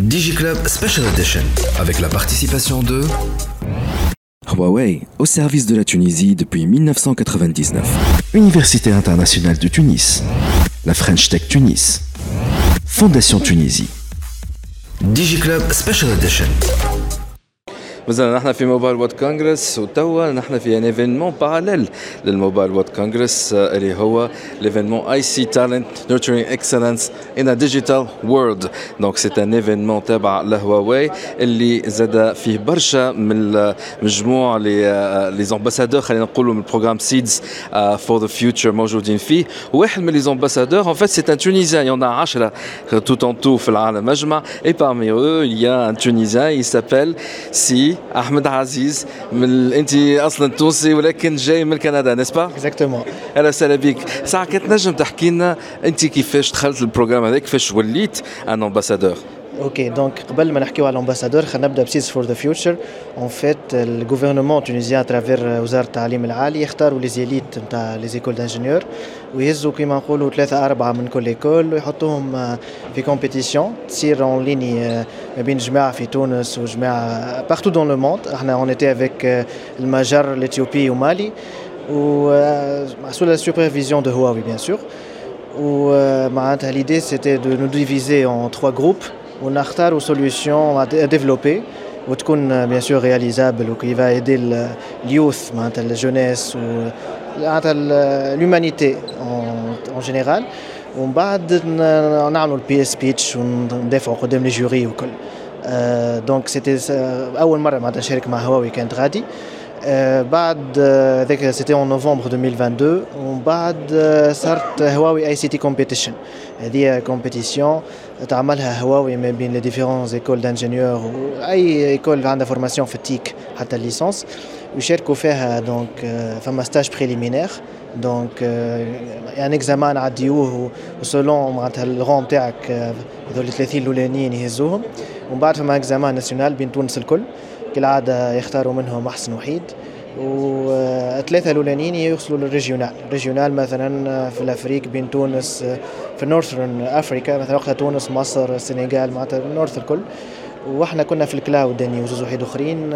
DigiClub Special Edition avec la participation de Huawei, au service de la Tunisie depuis 1999. Université internationale de Tunis. La French Tech Tunis. Fondation Tunisie. DigiClub Special Edition مازال نحن في موبايل وورد كونغرس وتوا نحن في ان ايفينمون باراليل للموبايل وورد كونغرس اللي هو ليفينمون اي سي تالنت نورتورينج اكسلنس ان ا ديجيتال وورلد دونك سي ان ايفينمون تابع لهواوي اللي زاد فيه برشا من مجموع لي لي زامباسادور خلينا نقولوا من البروغرام سيدز فور ذا فيوتشر موجودين فيه واحد من لي زامباسادور ان فيت سي ان تونيزيان يون 10 tout en tout في العالم اجمع et parmi eux il y a un tunisien il s'appelle Si أحمد عزيز من أنت أصلا تونسي ولكن جاي من كندا نسبا اكزاكتومون أهلا وسهلا بك. ساعة كتنجم تحكي لنا أنت كيفاش دخلت البروجرام هذاك كيفاش وليت أن امباسادور اوكي دونك قبل ما نحكيو على الامباسادور خلينا نبدا بسيس فور ذا فيوتشر اون فيت الجوفرنمون تونيزيان ترافير وزاره التعليم العالي يختاروا لي زيليت نتاع لي زيكول دانجينيور ويهزوا كيما نقولوا ثلاثه اربعه من كل ايكول ويحطوهم في كومبيتيسيون تصير اون ليني ما بين جماعه في تونس وجماعه بارتو دون لو موند احنا اون ايتي افيك المجر الاثيوبي ومالي sous la supervision de Huawei bien sûr. Où l'idée c'était de nous diviser en trois groupes ونختاروا سوليوشن à développer وتكون bien sûr réalisable وكي va aider اليوث معناتها الجونيس معناتها l'humanité en général ومن بعد نعملوا البي اس بيتش وندافعوا قدام لي جوري وكل دونك سيتي اول مره معناتها نشارك مع هواوي كانت غادي بعد هذاك سيتي اون نوفمبر 2022 ومن بعد صارت هواوي اي سي تي كومبيتيشن هذه كومبيتيسيون تعملها هواوي ما بين لي ديفيرون ايكول دانجينيور واي ايكول عندها فورماسيون في التيك حتى الليسونس يشاركوا فيها دونك فما ستاج بريليمينير دونك يعني اكزامان نعديوه وسولون معناتها الغون تاعك هذول 30 الاولانيين يهزوهم ومن بعد فما اكزامان ناسيونال بين تونس الكل كالعادة يختاروا منهم أحسن وحيد. وثلاثة الأولانيين يوصلوا للريجيونال. ريجيونال مثلا في الأفريق بين تونس في نورثرن أفريكا مثلا وقتها تونس مصر السنغال معناتها النورث الكل. وإحنا كنا في الكلاود يعني وزوز وحيد آخرين.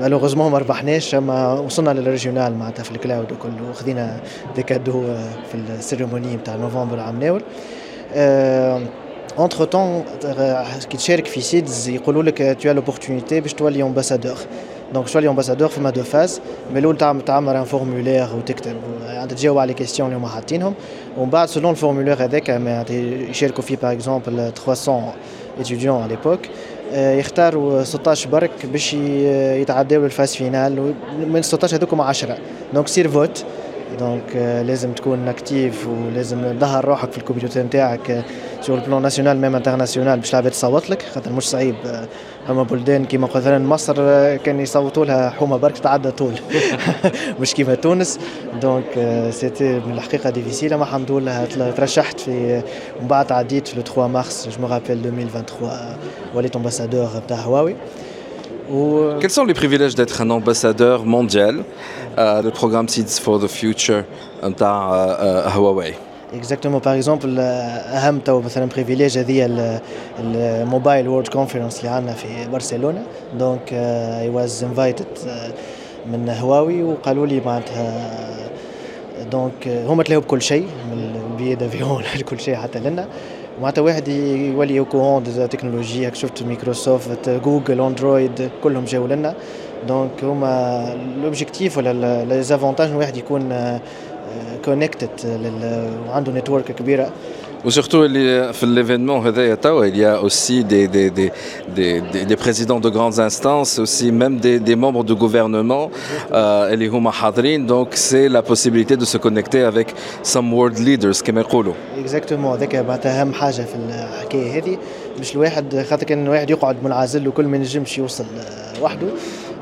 مالوغوزمون ما ربحناش أما وصلنا للريجيونال معناتها في الكلاود وكل وخذينا دي كادو في السيريموني نتاع نوفمبر عام ناول. اونتر تون كي تشارك في سيدز يقولوا لك تو لوبورتونيتي باش تولي امباسادور دونك تولي امباسادور فما دو فاز مي الاول تعمر ان فورمولير وتكتب عاد تجاوب على لي كيستيون اللي هما حاطينهم ومن بعد سولون الفورمولير هذاك يشاركوا فيه باغ اكزومبل 300 étudiants à l'époque يختاروا 16 برك باش يتعداو للفاز فينال من 16 هذوكم 10 دونك سير فوت دونك لازم تكون اكتيف ولازم تظهر روحك في الكمبيوتر نتاعك سور البلان ناسيونال ميم انترناسيونال باش العباد تصوت لك خاطر مش صعيب فما بلدان كيما مثلا مصر كان يصوتوا لها حومه برك تعدى طول مش كيما تونس دونك سيتي من الحقيقه ديفيسيل اما الحمد لله ترشحت في ومن بعد عديت في لو 3 مارس جو مو رابيل 2023 وليت امباسادور نتاع هواوي Ou... Quels sont les privilèges d'être un ambassadeur mondial euh, programme Seeds for the Future نتاع Huawei. اكزاكتومون باغ اكزومبل اهم تو مثلا بريفيليج هذه الموبايل وورد كونفرنس اللي عندنا في برشلونه دونك اي واز انفايتد من هواوي وقالوا لي معناتها دونك هما تلاقوا بكل شيء من البي دافيون لكل شيء حتى لنا. معناتها واحد يولي كوهون دي تكنولوجي شفت مايكروسوفت جوجل أندرويد كلهم جاوا لنا. دونك هما لوبجيكتيف ولا لي زافونتاج واحد يكون كونكتد وعنده نتورك كبيره وسورتو اللي في ليفينمون هذايا توا il y a aussi des des des des des, présidents de grandes instances aussi même des des membres gouvernement اللي هما حاضرين donc c'est la possibilité de se connecter avec some world leaders كما يقولوا اكزاكتومون هذاك معناتها اهم حاجة في الحكاية هذه مش الواحد خاطر كان الواحد يقعد منعزل وكل ما ينجمش يوصل وحده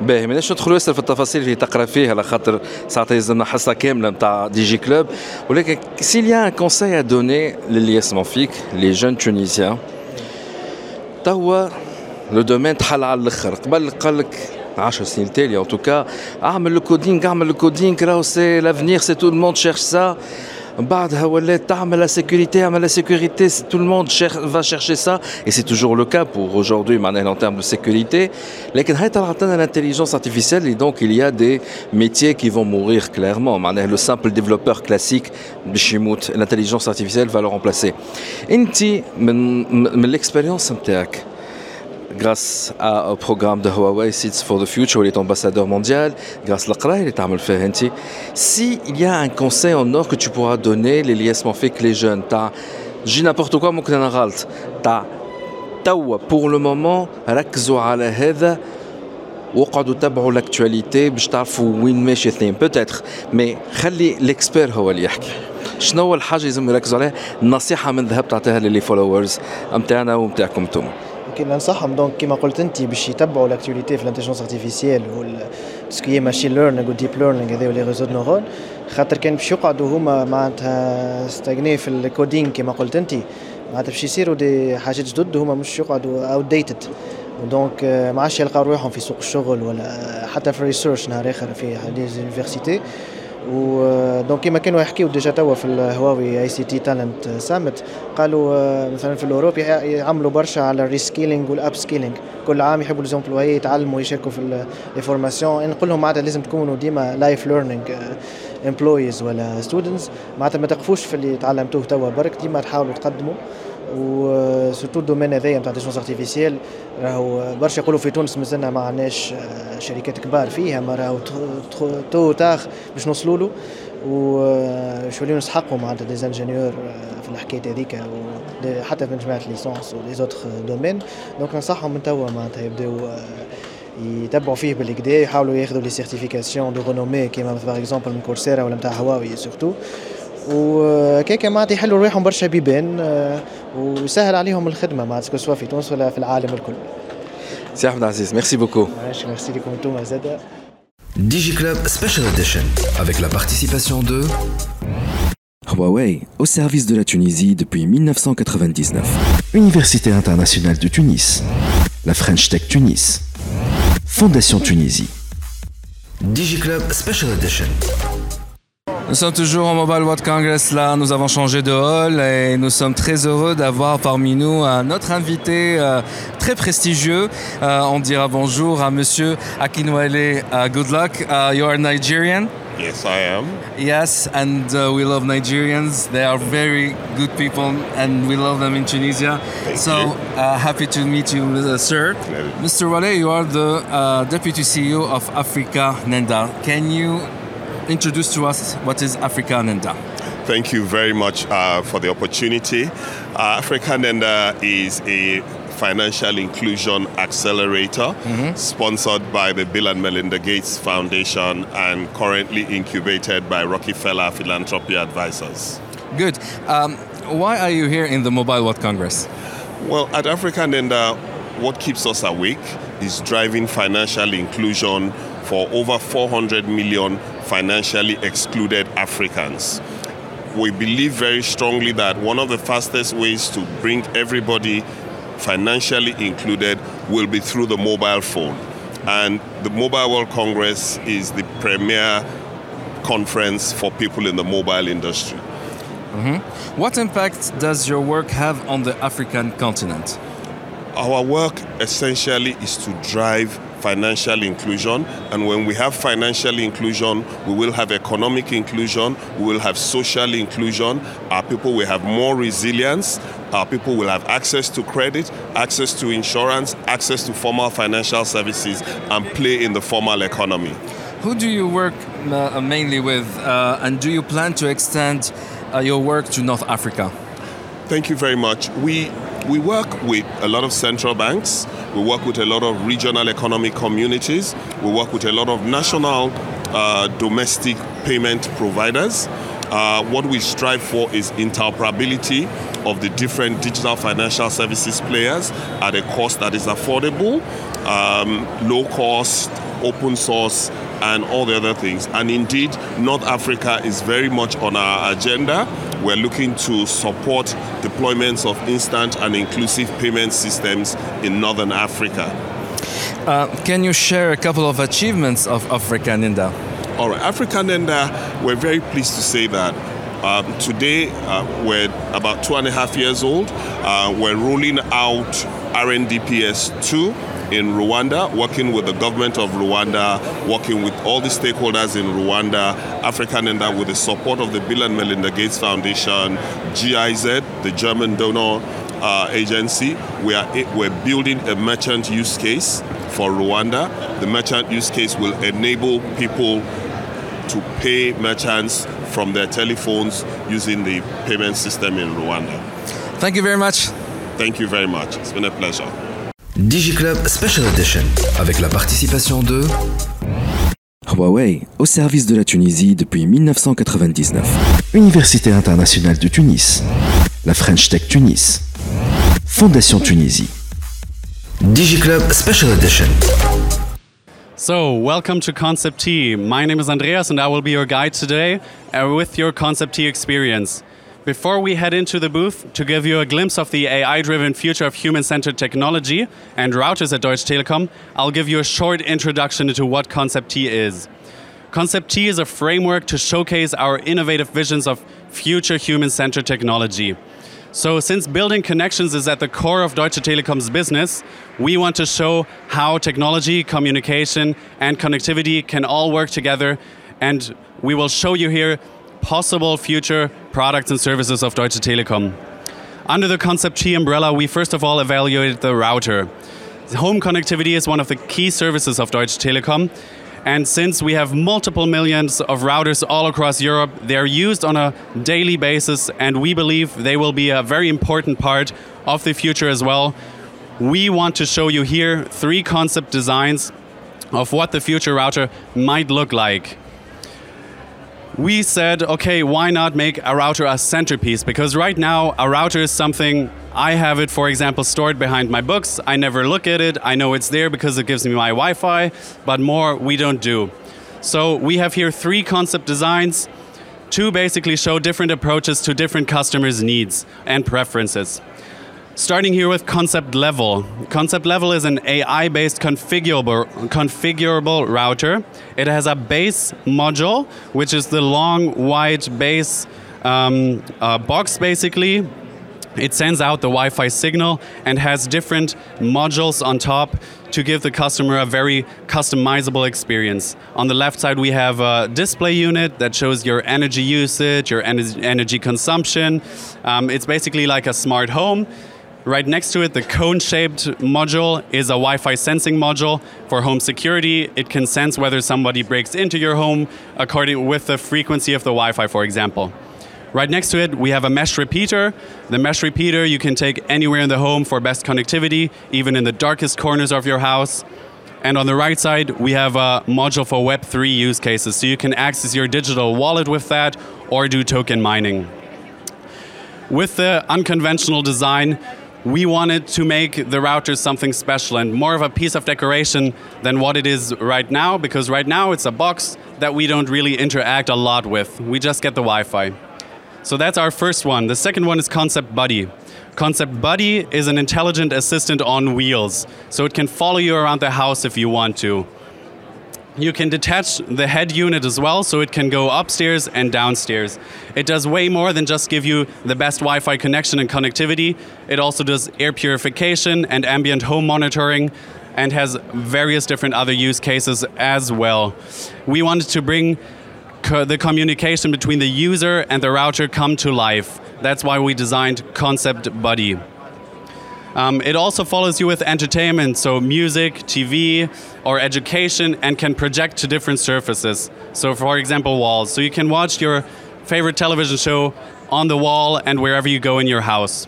باهي ماناش ندخلوا ياسر في التفاصيل اللي تقرأ فيها على خاطر ساعات يلزمنا حصة كاملة نتاع دي جي كلوب. ولكن سيل يا ان كونساي ا دوني للي يسمعوا فيك لي جون تونيزيان توا لو دومين تحل على الأخر. قبل قال لك 10 سنين تالية tout cas أعمل لو كودينغ أعمل لو كودينغ راهو سي لافنيغ سي تو الموند شيرش سا la sécurité, la sécurité, tout le monde va chercher ça, et c'est toujours le cas pour aujourd'hui, en termes de sécurité. L'intelligence artificielle, et donc il y a des métiers qui vont mourir clairement. Le simple développeur classique, l'intelligence artificielle va le remplacer. Inti, l'expérience, grâce à, au programme de Huawei Seeds for the Future où il est ambassadeur mondial, grâce à l'Aqra, il est à Fahenti. Si il y a un conseil en or que tu pourras donner, les liaisons fait que les jeunes, t'as, j'ai n'importe quoi, mon t'as, توا pour le moment ركزوا على هذا وقعدوا تبعوا l'actualité باش تعرفوا وين ماشي اثنين peut-être mais خلي l'expert هو اللي يحكي شنو هو الحاجه لازم يركزوا عليها النصيحه من ذهب تعطيها للي فولورز نتاعنا ونتاعكم انتم كي ننصحهم دونك كيما قلت أنت باش يتبعوا لاكتواليتي في الانتيجنس ارتيفيسيال سكي ماشين ليرنينغ وديب ليرنينغ هذا لي ريزو نورون خاطر كان باش يقعدوا هما معناتها ستاغني في الكودينغ كيما قلت أنت. معناتها باش يصيروا دي حاجات جدد هما مش يقعدوا اوت ديتد دونك ما عادش يلقاو روحهم في سوق الشغل ولا حتى في الريسيرش نهار آخر في دي زونيفرسيتي و دونك كيما كانوا يحكيو ديجا توا في الهواوي اي سي تي تالنت سامت قالوا مثلا في الاوروب يعملوا برشا على الريسكيلينج والاب سكيلينج كل عام يحبوا ليزومبلوي يتعلموا يشاركوا في لي فورماسيون نقول لهم معناتها لازم تكونوا ديما لايف ليرنينج امبلويز ولا ستودنتس معناتها ما تقفوش في اللي تعلمتوه توا برك ديما تحاولوا تقدموا. وسورتو الدومين هذايا نتاع الانتيجنس ارتيفيسيال راهو برشا يقولوا في تونس مازلنا ما عندناش شركات كبار فيها ما راهو تو تاخ باش نوصلوا له. وشوليو نسحقوا معناتها دي انجينيور في الحكاية هذيك حتى في جماعة ليسونس ولي زوتر دومين دونك ننصحهم من توا معناتها يبداو يتبعوا فيه بالكدا يحاولوا ياخذوا لي سيرتيفيكاسيون دو رونومي كيما باغ اكزومبل من كورسيرا ولا نتاع هواوي سورتو وكيكا معناتها يحلوا رواحهم برشا بيبان ويسهل عليهم الخدمه معناتها سواء في تونس ولا في العالم الكل. سي احمد عزيز ميرسي بوكو. ماشي ميرسي لكم انتم زاده. DigiClub Special Edition avec la participation de Huawei, au service de la Tunisie depuis 1999. Université internationale de Tunis. La French Tech Tunis. Fondation Tunisie. DigiClub Special Edition. nous sommes toujours au Mobile World Congress. Là, nous avons changé de hall et nous sommes très heureux d'avoir parmi nous un autre invité euh, très prestigieux. Euh, on dira bonjour à Monsieur Akinwale uh, Good luck. Uh, you are Nigerian? Yes, I am. Yes, and uh, we love Nigerians. They are very good people, and we love them in Tunisia. Thank so you. uh, happy to meet you, uh, sir. Mr. Wale, you are the uh, deputy CEO of Africa Nenda. Can you introduce to us what is Africa Nenda? Thank you very much uh, for the opportunity. Uh, Africa Nenda is a financial inclusion accelerator sponsored by the Bill and Melinda Gates Foundation and currently incubated by Rockefeller Philanthropy Advisors. Good. Um, why are you here in the Mobile World Congress? Well, at Africa Nenda, what keeps us awake is driving financial inclusion for over 400 million financially excluded Africans. We believe very strongly that one of the fastest ways to bring everybody financially included will be through the mobile phone. And the Mobile World Congress is the premier conference for people in the mobile industry. Mm-hmm. What impact does your work have on the African continent? Our work essentially is to drive financial inclusion, and when we have financial inclusion, we will have economic inclusion, we will have social inclusion. Our people will have more resilience, our people will have access to credit, access to insurance, access to formal financial services, and play in the formal economy. Who do you work uh, mainly with, uh, and do you plan to extend uh, your work to North Africa? Thank you very much. We we work with a lot of central banks. We work with a lot of regional economic communities. We work with a lot of national uh, domestic payment providers. Uh, what we strive for is interoperability of the different digital financial services players at a cost that is affordable, um, low cost, open source, and all the other things. And indeed, North Africa is very much on our agenda. We're looking to support deployments of instant and inclusive payment systems in Northern Africa. Uh, can you share a couple of achievements of Africa Nenda? All right, Africa Nenda, we're very pleased to say that um, today uh, we're about two and a half years old. Uh, we're rolling out RNDPS 2 in Rwanda, working with the government of Rwanda, working with all the stakeholders in Rwanda, Africa Nenda with the support of the Bill and Melinda Gates Foundation, GIZ, the German donor uh, agency. We are we're building a merchant use case for Rwanda. The merchant use case will enable people to pay merchants from their telephones using the payment system in Rwanda. Thank you very much. Thank you very much. It's been a pleasure. DigiClub Special Edition avec la participation de Huawei, au service de la Tunisie depuis 1999. Université internationale de Tunis. La French Tech Tunis. Fondation Tunisie. DigiClub Special Edition. So, welcome to Concept T. My name is Andreas and I will be your guide today uh, with your Concept T experience. Before we head into the booth, to give you a glimpse of the AI driven future of human centered technology and routers at Deutsche Telekom, I'll give you a short introduction into what Concept T is. Concept T is a framework to showcase our innovative visions of future human centered technology. So, since building connections is at the core of Deutsche Telekom's business, we want to show how technology, communication, and connectivity can all work together. And we will show you here possible future products and services of Deutsche Telekom. Under the Concept T umbrella, we first of all evaluated the router. Home connectivity is one of the key services of Deutsche Telekom, and since we have multiple millions of routers all across Europe, they're used on a daily basis, and we believe they will be a very important part of the future as well. We want to show you here three concept designs of what the future router might look like. We said, okay, why not make a router a centerpiece? Because right now, a router is something I have it, for example, stored behind my books. I never look at it. I know it's there because it gives me my Wi Fi, but more we don't do. So we have here three concept designs to basically show different approaches to different customers' needs and preferences. Starting here with concept level. Concept level is an AI based configurable, configurable router. It has a base module, which is the long wide base um, uh, box basically. It sends out the Wi Fi signal and has different modules on top to give the customer a very customizable experience. On the left side, we have a display unit that shows your energy usage, your energy consumption. Um, it's basically like a smart home. Right next to it, the cone shaped module is a Wi Fi sensing module for home security. It can sense whether somebody breaks into your home according with the frequency of the Wi Fi, for example. Right next to it, we have a mesh repeater. The mesh repeater you can take anywhere in the home for best connectivity, even in the darkest corners of your house. And on the right side, we have a module for Web3 use cases. So you can access your digital wallet with that or do token mining. With the unconventional design, we wanted to make the router something special and more of a piece of decoration than what it is right now, because right now it's a box that we don't really interact a lot with. We just get the Wi Fi. So that's our first one. The second one is Concept Buddy. Concept Buddy is an intelligent assistant on wheels, so it can follow you around the house if you want to. You can detach the head unit as well, so it can go upstairs and downstairs. It does way more than just give you the best Wi Fi connection and connectivity. It also does air purification and ambient home monitoring and has various different other use cases as well. We wanted to bring co- the communication between the user and the router come to life. That's why we designed Concept Buddy. Um, it also follows you with entertainment, so music, TV, or education, and can project to different surfaces. So, for example, walls. So you can watch your favorite television show on the wall and wherever you go in your house.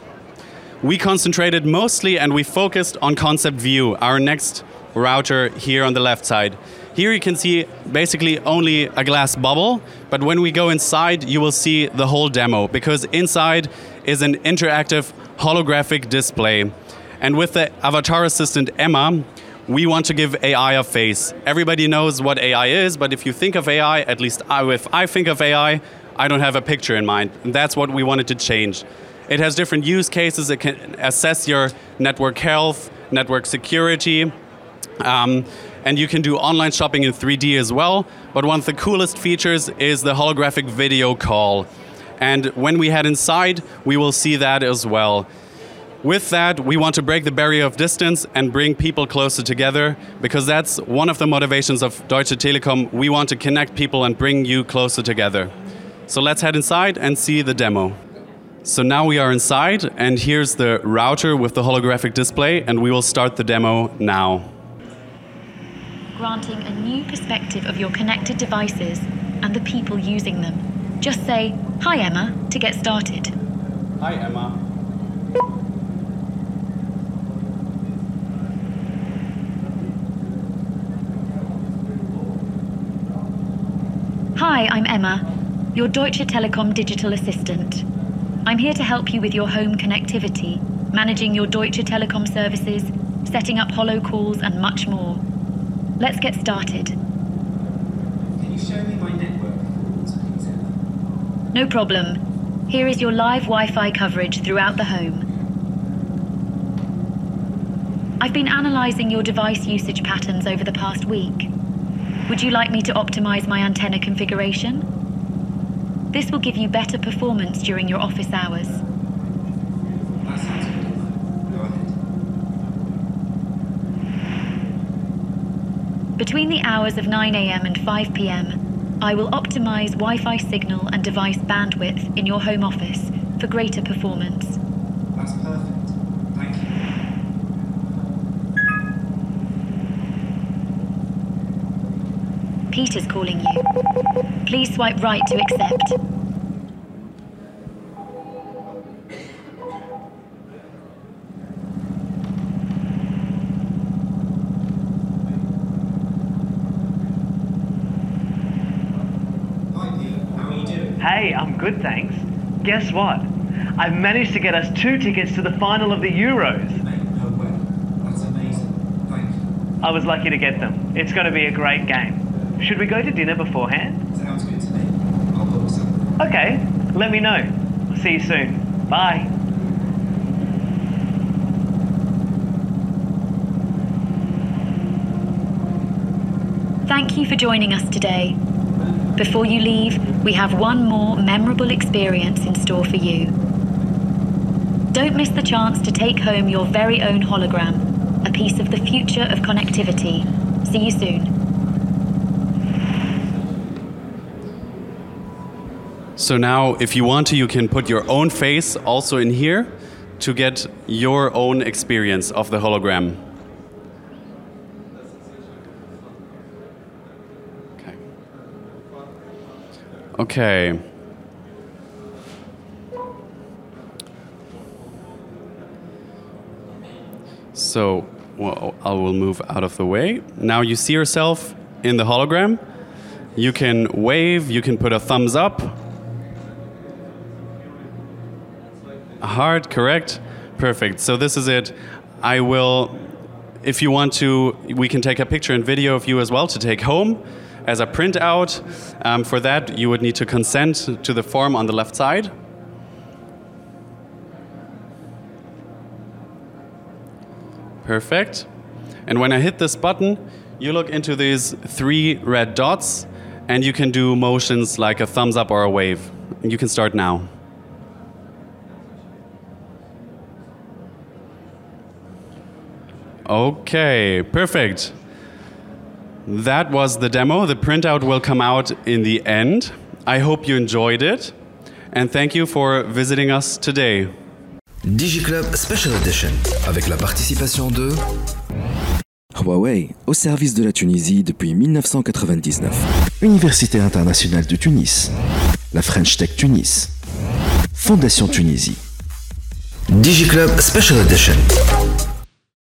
We concentrated mostly and we focused on Concept View, our next router here on the left side. Here you can see basically only a glass bubble, but when we go inside, you will see the whole demo because inside is an interactive holographic display. And with the avatar assistant Emma, we want to give AI a face. Everybody knows what AI is, but if you think of AI, at least I, if I think of AI, I don't have a picture in mind. And that's what we wanted to change. It has different use cases. It can assess your network health, network security, um, and you can do online shopping in 3D as well. But one of the coolest features is the holographic video call. And when we head inside, we will see that as well. With that, we want to break the barrier of distance and bring people closer together because that's one of the motivations of Deutsche Telekom. We want to connect people and bring you closer together. So let's head inside and see the demo. So now we are inside, and here's the router with the holographic display, and we will start the demo now. Granting a new perspective of your connected devices and the people using them. Just say, Hi Emma, to get started. Hi, Emma. Hi, I'm Emma, your Deutsche Telekom digital assistant. I'm here to help you with your home connectivity, managing your Deutsche Telekom services, setting up hollow calls, and much more. Let's get started. Can you show me my network performance, please, Emma? No problem. Here is your live Wi Fi coverage throughout the home. I've been analysing your device usage patterns over the past week. Would you like me to optimise my antenna configuration? This will give you better performance during your office hours. Between the hours of 9am and 5pm, I will optimize Wi Fi signal and device bandwidth in your home office for greater performance. That's perfect. Thank you. Peter's calling you. Please swipe right to accept. Hey, I'm good, thanks. Guess what? I've managed to get us two tickets to the final of the Euros. Mate, no way. That's amazing. Thank you. I was lucky to get them. It's going to be a great game. Should we go to dinner beforehand? Sounds good to me. I'll book something. Okay, let me know. See you soon. Bye. Thank you for joining us today. Before you leave, we have one more memorable experience in store for you. Don't miss the chance to take home your very own hologram, a piece of the future of connectivity. See you soon. So now, if you want to, you can put your own face also in here to get your own experience of the hologram. Okay. So, well, I will move out of the way. Now you see yourself in the hologram. You can wave, you can put a thumbs up, A heart, correct? Perfect. So this is it. I will, if you want to, we can take a picture and video of you as well to take home as a printout. Um, for that, you would need to consent to the form on the left side. Perfect. And when I hit this button, you look into these three red dots and you can do motions like a thumbs up or a wave. You can start now. Okay, perfect. That was the demo. The printout will come out in the end. I hope you enjoyed it. And thank you for visiting us today. DigiClub Special Edition avec la participation de Huawei, au service de la Tunisie depuis 1999. Université internationale de Tunis. La French Tech Tunis. Fondation Tunisie. DigiClub Special Edition